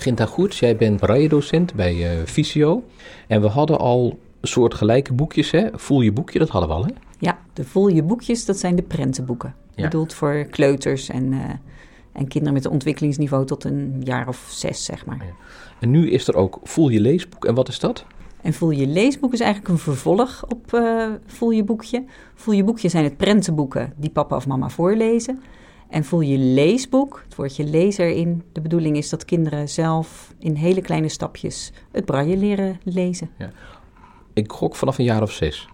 Ginta Goets, jij bent braille-docent bij uh, Visio. En we hadden al soort gelijke boekjes, hè? Voel je boekje, dat hadden we al, hè? Ja, de Voel je boekjes, dat zijn de prentenboeken. Ja. Bedoeld voor kleuters en, uh, en kinderen met een ontwikkelingsniveau tot een jaar of zes, zeg maar. Ja. En nu is er ook Voel je leesboek. En wat is dat? En Voel je leesboek is eigenlijk een vervolg op uh, Voel je boekje. Voel je boekje zijn het prentenboeken die papa of mama voorlezen. En voel je leesboek, het woordje lezer in. De bedoeling is dat kinderen zelf in hele kleine stapjes het braille leren lezen. Ja. Ik gok vanaf een jaar of zes.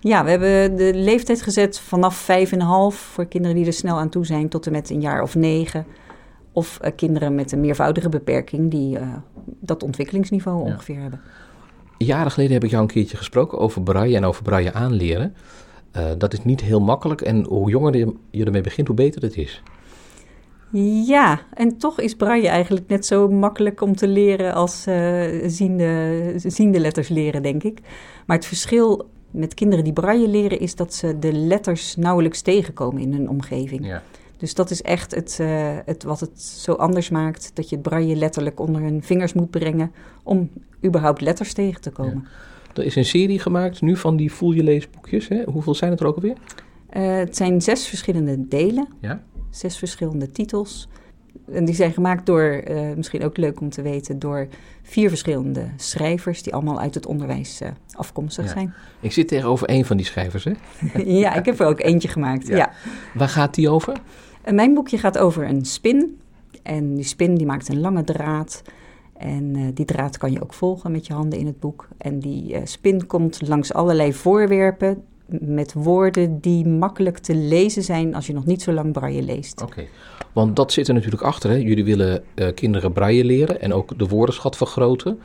Ja, we hebben de leeftijd gezet vanaf vijf en een half voor kinderen die er snel aan toe zijn tot en met een jaar of negen. Of uh, kinderen met een meervoudige beperking die uh, dat ontwikkelingsniveau ja. ongeveer hebben. Jaren geleden heb ik jou een keertje gesproken over braille en over braille aanleren. Uh, dat is niet heel makkelijk en hoe jonger je ermee begint, hoe beter het is. Ja, en toch is braille eigenlijk net zo makkelijk om te leren als uh, ziende, ziende letters leren, denk ik. Maar het verschil met kinderen die braille leren is dat ze de letters nauwelijks tegenkomen in hun omgeving. Ja. Dus dat is echt het, uh, het, wat het zo anders maakt, dat je het braille letterlijk onder hun vingers moet brengen om überhaupt letters tegen te komen. Ja. Er is een serie gemaakt nu van die voel je leesboekjes. Hè? Hoeveel zijn het er ook alweer? Uh, het zijn zes verschillende delen. Ja? Zes verschillende titels. En die zijn gemaakt door, uh, misschien ook leuk om te weten, door vier verschillende schrijvers die allemaal uit het onderwijs uh, afkomstig ja. zijn. Ik zit tegenover één van die schrijvers, hè? ja, ik heb er ook eentje gemaakt. Ja. ja. Waar gaat die over? mijn boekje gaat over een spin. En die spin die maakt een lange draad. En uh, die draad kan je ook volgen met je handen in het boek. En die uh, spin komt langs allerlei voorwerpen met woorden die makkelijk te lezen zijn als je nog niet zo lang braille leest. Oké, okay. want dat zit er natuurlijk achter. Hè? Jullie willen uh, kinderen braille leren en ook de woordenschat vergroten.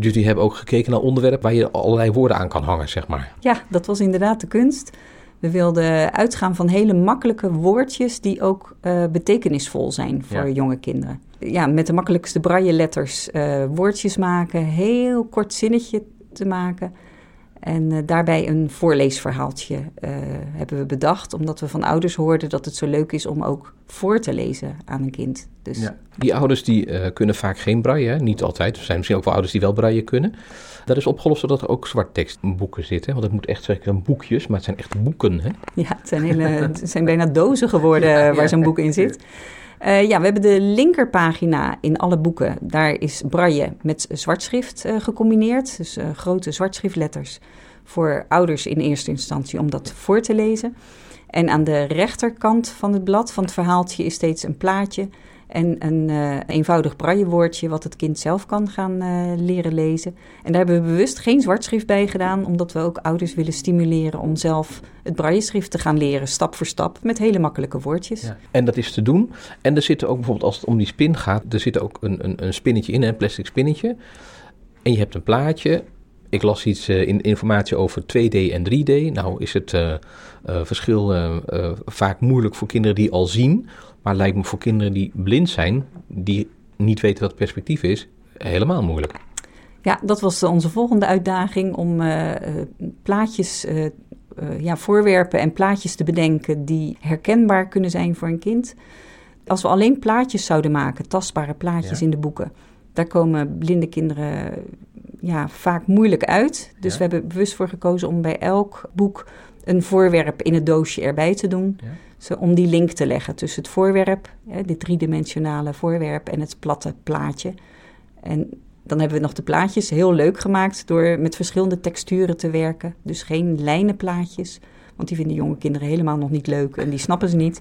Jullie hebben ook gekeken naar onderwerpen waar je allerlei woorden aan kan hangen, zeg maar. Ja, dat was inderdaad de kunst. We wilden uitgaan van hele makkelijke woordjes die ook uh, betekenisvol zijn voor ja. jonge kinderen. Ja, met de makkelijkste braille letters uh, woordjes maken, heel kort zinnetje te maken. En uh, daarbij een voorleesverhaaltje hebben we bedacht, omdat we van ouders hoorden dat het zo leuk is om ook voor te lezen aan een kind. Dus... Ja. Die ouders die kunnen vaak geen braille, hè? niet altijd. Er zijn misschien ook wel ouders die wel braille kunnen. Dat is opgelost doordat er ook zwarttekstboeken zitten. Want het moet echt zeggen boekjes, maar het zijn echt boeken. Hè? Ja, het zijn, hele, het zijn bijna dozen geworden ja, waar zo'n boek in zit. Uh, ja, we hebben de linkerpagina in alle boeken. Daar is braille met zwartschrift uh, gecombineerd. Dus uh, grote zwartschriftletters voor ouders in eerste instantie om dat voor te lezen. En aan de rechterkant van het blad, van het verhaaltje, is steeds een plaatje en een uh, eenvoudig braillewoordje wat het kind zelf kan gaan uh, leren lezen. En daar hebben we bewust geen zwartschrift bij gedaan, omdat we ook ouders willen stimuleren om zelf het brailleschrift te gaan leren, stap voor stap, met hele makkelijke woordjes. Ja. En dat is te doen. En er zit ook bijvoorbeeld, als het om die spin gaat, er zit ook een, een, een spinnetje in, een plastic spinnetje. En je hebt een plaatje. Ik las iets uh, in informatie over 2D en 3D. Nou is het verschil vaak moeilijk voor kinderen die al zien maar lijkt me voor kinderen die blind zijn, die niet weten wat perspectief is, helemaal moeilijk. Ja, dat was onze volgende uitdaging om plaatjes, ja, voorwerpen en plaatjes te bedenken die herkenbaar kunnen zijn voor een kind. Als we alleen plaatjes zouden maken, tastbare plaatjes ja. in de boeken, daar komen blinde kinderen ja, vaak moeilijk uit. Dus ja. we hebben bewust voor gekozen om bij elk boek een voorwerp in het doosje erbij te doen. Ja. Zo, om die link te leggen tussen het voorwerp, hè, dit driedimensionale voorwerp, en het platte plaatje. En dan hebben we nog de plaatjes heel leuk gemaakt door met verschillende texturen te werken. Dus geen lijnenplaatjes, want die vinden jonge kinderen helemaal nog niet leuk en die snappen ze niet.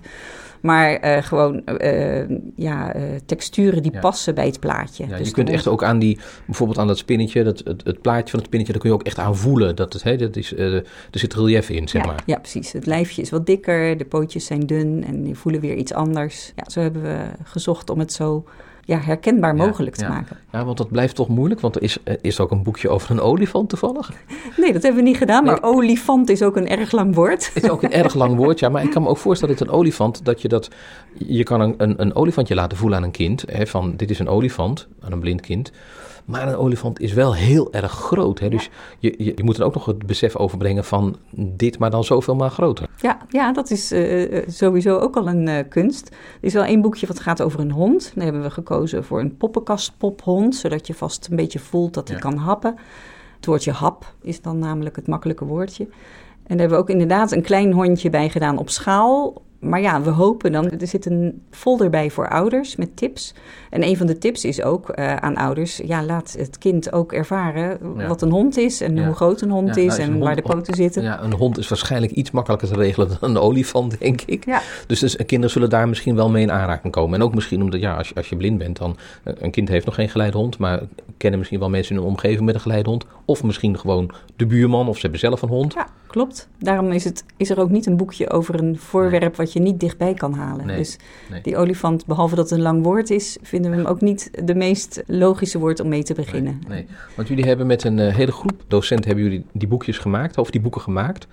Maar uh, gewoon uh, ja, uh, texturen die ja. passen bij het plaatje. Ja, dus je kunt echt ook aan die, bijvoorbeeld aan dat spinnetje, dat, het, het, plaatje van het spinnetje, daar kun je ook echt aan voelen. Dat het, hè, dat is, er zit relief in, zeg ja, maar. Ja, precies. Het lijfje is wat dikker, de pootjes zijn dun en die voelen weer iets anders. Ja, zo hebben we gezocht om het zo ja, herkenbaar mogelijk te maken. Ja, want dat blijft toch moeilijk, want er is, is ook een boekje over een olifant toevallig. Nee, dat hebben we niet gedaan, maar nee. olifant is ook een erg lang woord. Het is ook een erg lang woord, ja, maar ik kan me ook voorstellen dat een olifant, dat je dat, je kan een, een, een olifantje laten voelen aan een kind, hè, van dit is een olifant, aan een blind kind. Maar een olifant is wel heel erg groot. Hè? Dus je, je, je, moet er ook nog het besef overbrengen van dit, maar dan zoveel maar groter. Ja, ja dat is uh, sowieso ook al een uh, kunst. Er is wel één boekje wat gaat over een hond. Dan hebben we gekozen voor een poppenkastpophond, zodat je vast een beetje voelt dat hij ja. kan happen. Het woordje hap is dan namelijk het makkelijke woordje. En daar hebben we ook inderdaad een klein hondje bij gedaan op schaal maar ja, we hopen dan. Er zit een folder bij voor ouders met tips. En een van de tips is ook uh, aan ouders: ja, laat het kind ook ervaren ja. wat een hond is en ja. hoe groot een hond ja, is en hond, waar de poten zitten. Ja, een hond is waarschijnlijk iets makkelijker te regelen dan een olifant, denk ik. Ja. Dus, dus kinderen zullen daar misschien wel mee in aanraking komen. En ook misschien omdat, ja, als je, als je blind bent, dan. Een kind heeft nog geen geleidehond, maar kennen misschien wel mensen in hun omgeving met een geleidehond. Of misschien gewoon de buurman of ze hebben zelf een hond. Ja, klopt. Daarom is, het, is er ook niet een boekje over een voorwerp wat je niet dichtbij kan halen. Nee, dus nee. die olifant, behalve dat het een lang woord is, vinden we hem ook niet de meest logische woord om mee te beginnen. Nee, nee. want jullie hebben met een uh, hele groep docenten hebben jullie die boekjes gemaakt, of die boeken gemaakt.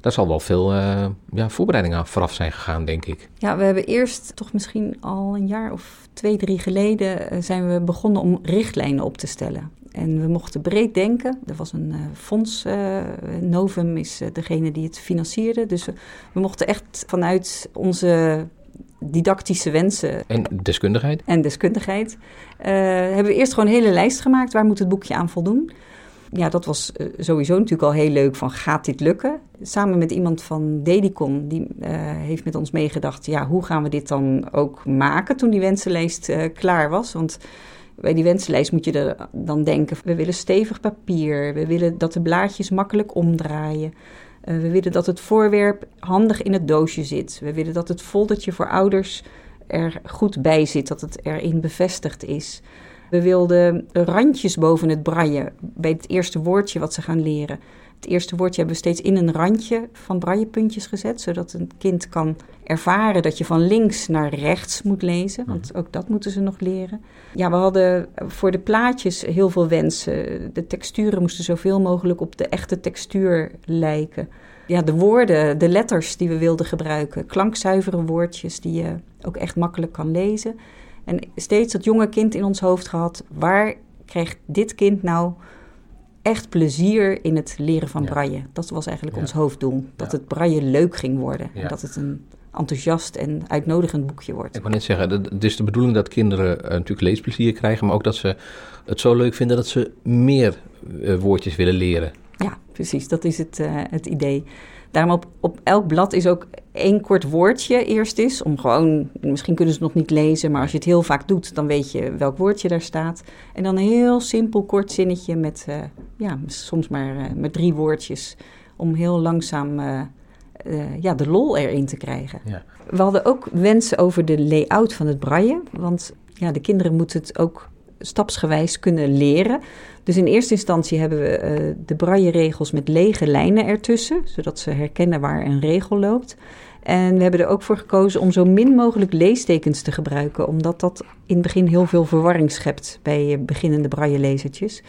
Daar zal wel veel uh, ja, voorbereiding aan vooraf zijn gegaan, denk ik. Ja, we hebben eerst toch misschien al een jaar of twee, drie geleden uh, zijn we begonnen om richtlijnen op te stellen. En we mochten breed denken. Er was een uh, fonds, uh, Novum is uh, degene die het financierde. Dus we, we, mochten echt vanuit onze didactische wensen... En deskundigheid. En deskundigheid. hebben we eerst gewoon een hele lijst gemaakt. Waar moet het boekje aan voldoen? Ja, dat was sowieso natuurlijk al heel leuk van gaat dit lukken? Samen met iemand van Dedicon, die heeft met ons meegedacht... ja, hoe gaan we dit dan ook maken toen die wensenlijst klaar was? Want bij die wensenlijst moet je er dan denken: we willen stevig papier, we willen dat de blaadjes makkelijk omdraaien. Uh, we willen dat het voorwerp handig in het doosje zit. We willen dat het foldertje voor ouders er goed bij zit, dat het erin bevestigd is. We wilden randjes boven het braille bij het eerste woordje wat ze gaan leren. Het eerste woordje hebben we steeds in een randje van braillepuntjes gezet, zodat een kind kan ervaren dat je van links naar rechts moet lezen, want ook dat moeten ze nog leren. Ja, we hadden voor de plaatjes heel veel wensen. De texturen moesten zoveel mogelijk op de echte textuur lijken. Ja, de woorden, de letters die we wilden gebruiken, klankzuivere woordjes die je ook echt makkelijk kan lezen. En steeds dat jonge kind in ons hoofd gehad, waar krijgt dit kind nou echt plezier in het leren van ja. braille. Dat was eigenlijk ja. ons hoofddoel. Dat ja. het braille leuk ging worden. En dat het een enthousiast en uitnodigend boekje wordt. Ik wil net zeggen, het is de bedoeling dat kinderen uh, natuurlijk leesplezier krijgen, maar ook dat ze het zo leuk vinden dat ze meer uh, woordjes willen leren. Ja, precies. Dat is het, uh, het idee. Daarom op, op elk blad is ook één kort woordje eerst is. Om gewoon, misschien kunnen ze het nog niet lezen, maar als je het heel vaak doet, dan weet je welk woordje daar staat. En dan een heel simpel kort zinnetje met, uh, ja, soms maar uh, met drie woordjes. Om heel langzaam uh, ja, de lol erin te krijgen. Ja. We hadden ook wensen over de layout van het braille. Want ja, de kinderen moeten het ook stapsgewijs kunnen leren. Dus in eerste instantie hebben we uh, de braille-regels met lege lijnen ertussen, zodat ze herkennen waar een regel loopt. En we hebben er ook voor gekozen om zo min mogelijk leestekens te gebruiken, omdat dat in het begin heel veel verwarring schept bij beginnende braille-lezertjes.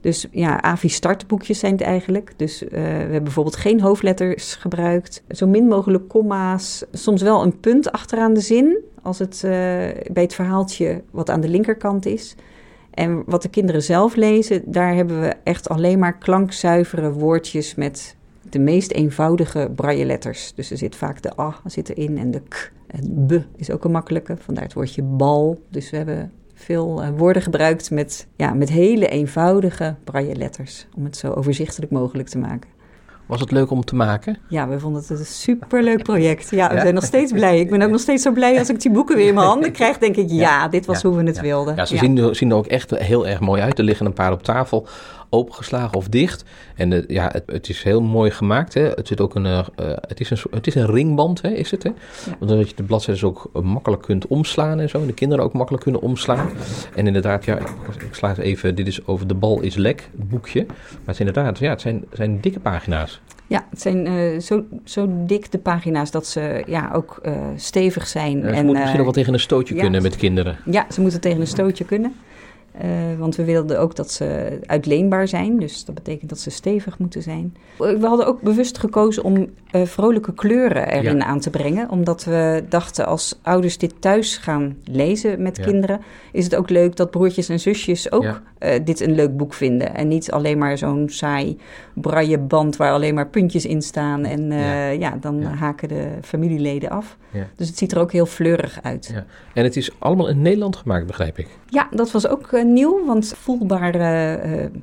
Dus ja, AVI startboekjes zijn het eigenlijk. Dus uh, we hebben bijvoorbeeld geen hoofdletters gebruikt. Zo min mogelijk komma's. Soms wel een punt achteraan de zin, als het uh, bij het verhaaltje wat aan de linkerkant is. En wat de kinderen zelf lezen, daar hebben we echt alleen maar klankzuivere woordjes met de meest eenvoudige braille-letters. Dus er zit vaak de A zit erin en de K. En B is ook een makkelijke, vandaar het woordje bal. Dus we hebben veel uh, woorden gebruikt met, ja, met hele eenvoudige braille-letters. Om het zo overzichtelijk mogelijk te maken. Was het leuk om te maken? Ja, we vonden het een superleuk project. Ja, we ja? zijn nog steeds blij. Ik ben ook nog steeds zo blij als ik die boeken weer in mijn handen krijg. Denk ik, ja, dit was ja, hoe we het wilden. Ja, ze Zien, er, zien er ook echt heel erg mooi uit. Er liggen een paar op tafel, opengeslagen of dicht. En ja, het, het, is heel mooi gemaakt. Hè. Het, zit ook een, uh, het, is een, het is een ringband, hè, is het. Hè? Dat je de bladzijden ook makkelijk kunt omslaan en zo. En de kinderen ook makkelijk kunnen omslaan. En inderdaad, ja, ik sla het even. Dit is over de bal is lek, het boekje. Maar het is inderdaad, ja, het zijn, zijn dikke pagina's. Ja, het zijn uh, zo, zo dik de pagina's dat ze ja, ook uh, stevig zijn. Ja, ze en, moeten misschien ook wel tegen een stootje kunnen met kinderen. Ja, ze moeten tegen een stootje kunnen. Uh, want we wilden ook dat ze uitleenbaar zijn. Dus dat betekent dat ze stevig moeten zijn. We hadden ook bewust gekozen om uh, vrolijke kleuren erin ja. aan te brengen. Omdat we dachten, als ouders dit thuis gaan lezen met ja. kinderen... is het ook leuk dat broertjes en zusjes ook ja. uh, dit een leuk boek vinden. En niet alleen maar zo'n saai braille band waar alleen maar puntjes in staan. En ja. dan haken de familieleden af. Dus het ziet er ook heel fleurig uit. En het is allemaal in Nederland gemaakt, begrijp ik? Ja, dat was ook nieuw, want voelbare uh,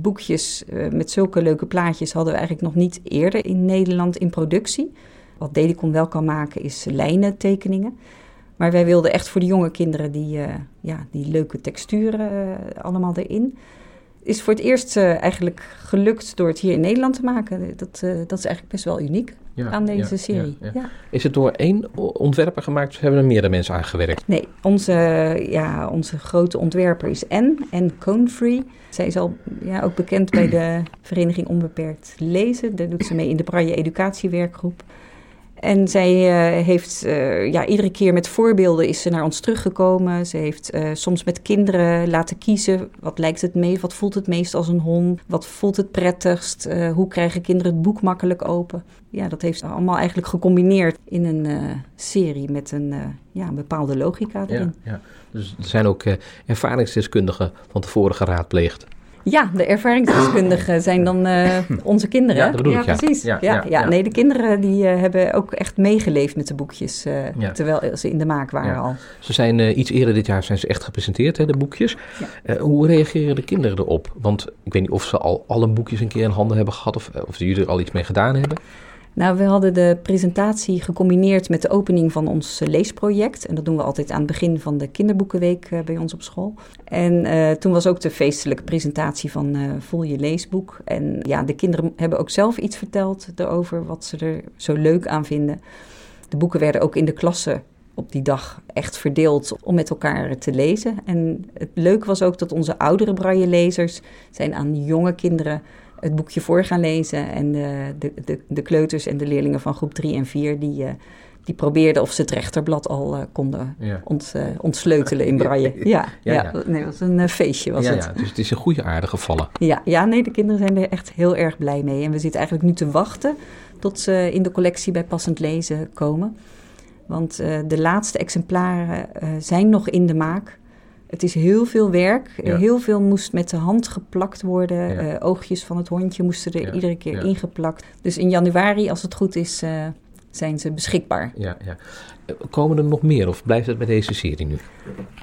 boekjes uh, met zulke leuke plaatjes hadden we eigenlijk nog niet eerder in Nederland in productie. Wat Dedicon wel kan maken is lijnentekeningen. Maar wij wilden echt voor de jonge kinderen die, ja, die leuke texturen allemaal erin is voor het eerst uh, eigenlijk gelukt door het hier in Nederland te maken. Dat, uh, dat is eigenlijk best wel uniek ja, aan deze ja, serie. Ja, is het door één ontwerper gemaakt of hebben er meerdere mensen aangewerkt? Nee, onze, ja, onze grote ontwerper is Anne, Anne Conefree. Zij is al ja, ook bekend bij de Vereniging Onbeperkt Lezen. Daar doet ze mee in de Braille Educatiewerkgroep. En zij uh, heeft uh, ja, iedere keer met voorbeelden is ze naar ons teruggekomen. Ze heeft uh, soms met kinderen laten kiezen. Wat lijkt het meest? Wat voelt het meest als een hond? Wat voelt het prettigst? hoe krijgen kinderen het boek makkelijk open? Ja, dat heeft ze allemaal eigenlijk gecombineerd in een serie met een, ja, een bepaalde logica erin. Ja, ja. Dus er zijn ook ervaringsdeskundigen van tevoren geraadpleegd. Ja, de ervaringsdeskundigen zijn dan uh, onze kinderen. Ja, dat bedoel ja, ik, ja. precies. Ja, ja, ja, Nee, de kinderen die uh, hebben ook echt meegeleefd met de boekjes, uh, terwijl ze in de maak waren al. Ze zijn iets eerder dit jaar zijn ze echt gepresenteerd, hè, de boekjes. hoe reageren de kinderen erop? Want ik weet niet of ze al alle boekjes een keer in handen hebben gehad of, of jullie er al iets mee gedaan hebben. Nou, we hadden de presentatie gecombineerd met de opening van ons leesproject. En dat doen we altijd aan het begin van de kinderboekenweek uh, bij ons op school. En uh, toen was ook de feestelijke presentatie van uh, Voel je leesboek. En ja, de kinderen hebben ook zelf iets verteld erover wat ze er zo leuk aan vinden. De boeken werden ook in de klassen op die dag echt verdeeld om met elkaar te lezen. En het leuke was ook dat onze oudere braille-lezers zijn aan jonge kinderen het boekje voor gaan lezen. En de, de, de, de kleuters en de leerlingen van groep 3 en 4, die, uh, die probeerden of ze het rechterblad al uh, konden ja. ont, uh, ontsleutelen in braille. Ja, ja, nee, was een feestje was het. Ja, dus het is een goede aardige vallen. Ja, ja, nee, de kinderen zijn er echt heel erg blij mee. En we zitten eigenlijk nu te wachten tot ze in de collectie bij Passend Lezen komen. Want de laatste exemplaren zijn nog in de maak. Het is heel veel werk. Ja. Heel veel moest met de hand geplakt worden. Ja. Uh, oogjes van het hondje moesten er ja. iedere keer ingeplakt. Dus in januari, als het goed is, uh, zijn ze beschikbaar. Ja, ja. Komen er nog meer of blijft het bij deze serie nu?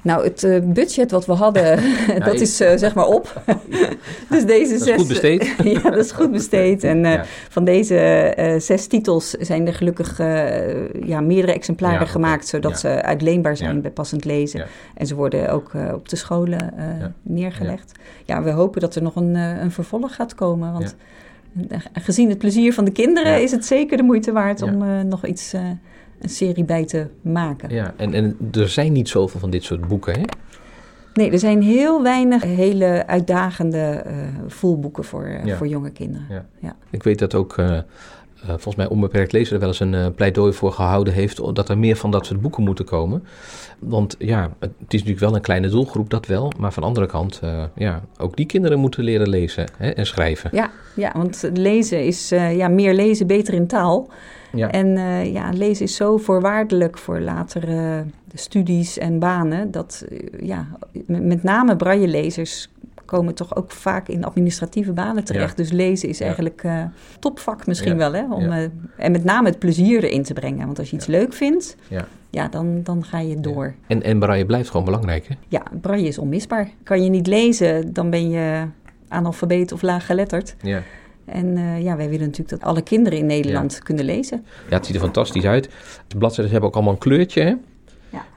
Nou, het uh, budget wat we hadden, dat is zeg maar op. dus deze dat zes. is goed besteed. ja, dat is goed besteed. En ja. van deze zes titels zijn er gelukkig ja, meerdere exemplaren ja, gemaakt, zodat ze uitleenbaar zijn bij passend lezen. En ze worden ook op de scholen neergelegd. Ja. we hopen dat er nog een, een vervolg gaat komen. Want gezien het plezier van de kinderen is het zeker de moeite waard om uh, nog iets, uh, een serie bij te maken. Ja, en, en er zijn niet zoveel van dit soort boeken, hè? Nee, er zijn heel weinig hele uitdagende uh, voelboeken voor, ja. voor jonge kinderen. Ja. ja. Ik weet dat ook, uh, volgens mij Onbeperkt Lezen er wel eens een uh, pleidooi voor gehouden heeft... dat er meer van dat soort boeken moeten komen. Want ja, het is natuurlijk wel een kleine doelgroep, dat wel. Maar van de andere kant, ja, ook die kinderen moeten leren lezen hè, en schrijven. Ja, ja, want lezen is ja, meer lezen, beter in taal... Ja. En ja, lezen is zo voorwaardelijk voor latere studies en banen. Dat ja, met name braille-lezers komen toch ook vaak in administratieve banen terecht. Ja. Dus lezen is ja. eigenlijk uh, topvak misschien wel. Hè? Om, en met name het plezier erin te brengen. Want als je iets leuk vindt, ja. dan, dan ga je door. En, en braille blijft gewoon belangrijk, hè? Ja, braille is onmisbaar. Kan je niet lezen, dan ben je analfabeet of laaggeletterd. Ja. En uh, ja, wij willen natuurlijk dat alle kinderen in Nederland ja. kunnen lezen. Ja, het ziet er fantastisch uit. De bladzijden hebben ook allemaal een kleurtje, hè?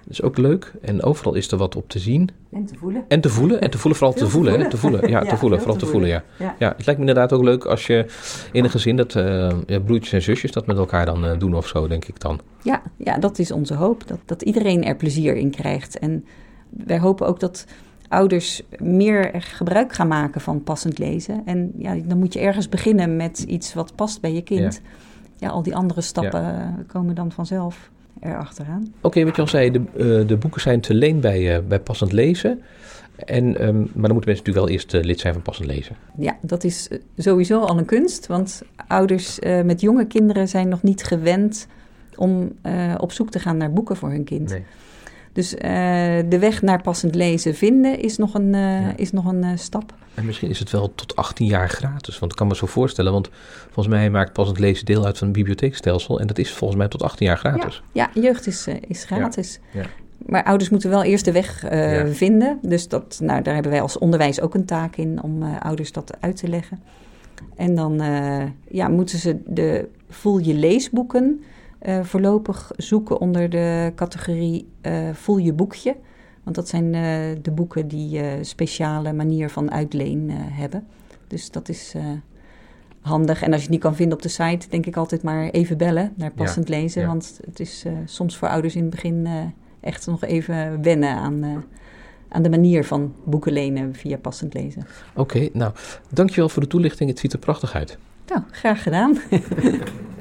Is ook leuk. En overal is er wat op te zien. En te voelen. En te voelen. En te voelen, vooral te voelen, voelen. Hè? Te voelen. Ja, ja te voelen. Vooral te voelen, ja. ja. ja. Het lijkt me inderdaad ook leuk als je in een gezin, dat uh, ja, broertjes en zusjes, dat met elkaar dan uh, doen of zo, denk ik dan. Ja, ja dat is onze hoop. Dat, dat iedereen er plezier in krijgt. En wij hopen ook dat ouders meer gebruik gaan maken van passend lezen. En ja, dan moet je ergens beginnen met iets wat past bij je kind. Ja, ja al die andere stappen ja. komen dan vanzelf erachteraan. Oké, okay, wat je al zei, de, uh, de boeken zijn te leen bij, uh, bij passend lezen. En, ehm, maar dan moeten mensen natuurlijk wel eerst lid zijn van Passend Lezen. Ja, dat is sowieso al een kunst. Want ouders met jonge kinderen zijn nog niet gewend om op zoek te gaan naar boeken voor hun kind. Nee. Dus de weg naar passend lezen vinden is nog een, is nog een stap. En misschien is het wel tot 18 jaar gratis. Want ik kan me zo voorstellen, want volgens mij maakt passend lezen deel uit van een bibliotheekstelsel. En dat is volgens mij tot 18 jaar gratis. Ja, ja jeugd is, is gratis. Ja. Maar ouders moeten wel eerst de weg vinden. Dus dat, nou, daar hebben wij als onderwijs ook een taak in om ouders dat uit te leggen. En dan ja, moeten ze de voel je leesboeken voorlopig zoeken onder de categorie voel je boekje. Want dat zijn uh, de boeken die uh, speciale manier van uitleen hebben. Dus dat is handig. En als je het niet kan vinden op de site, denk ik altijd maar even bellen naar passend ja, lezen. Ja. Want het is soms voor ouders in het begin echt nog even wennen aan, aan de manier van boeken lenen via passend lezen. Oké, okay, nou, dankjewel voor de toelichting. Het ziet er prachtig uit. Nou, graag gedaan.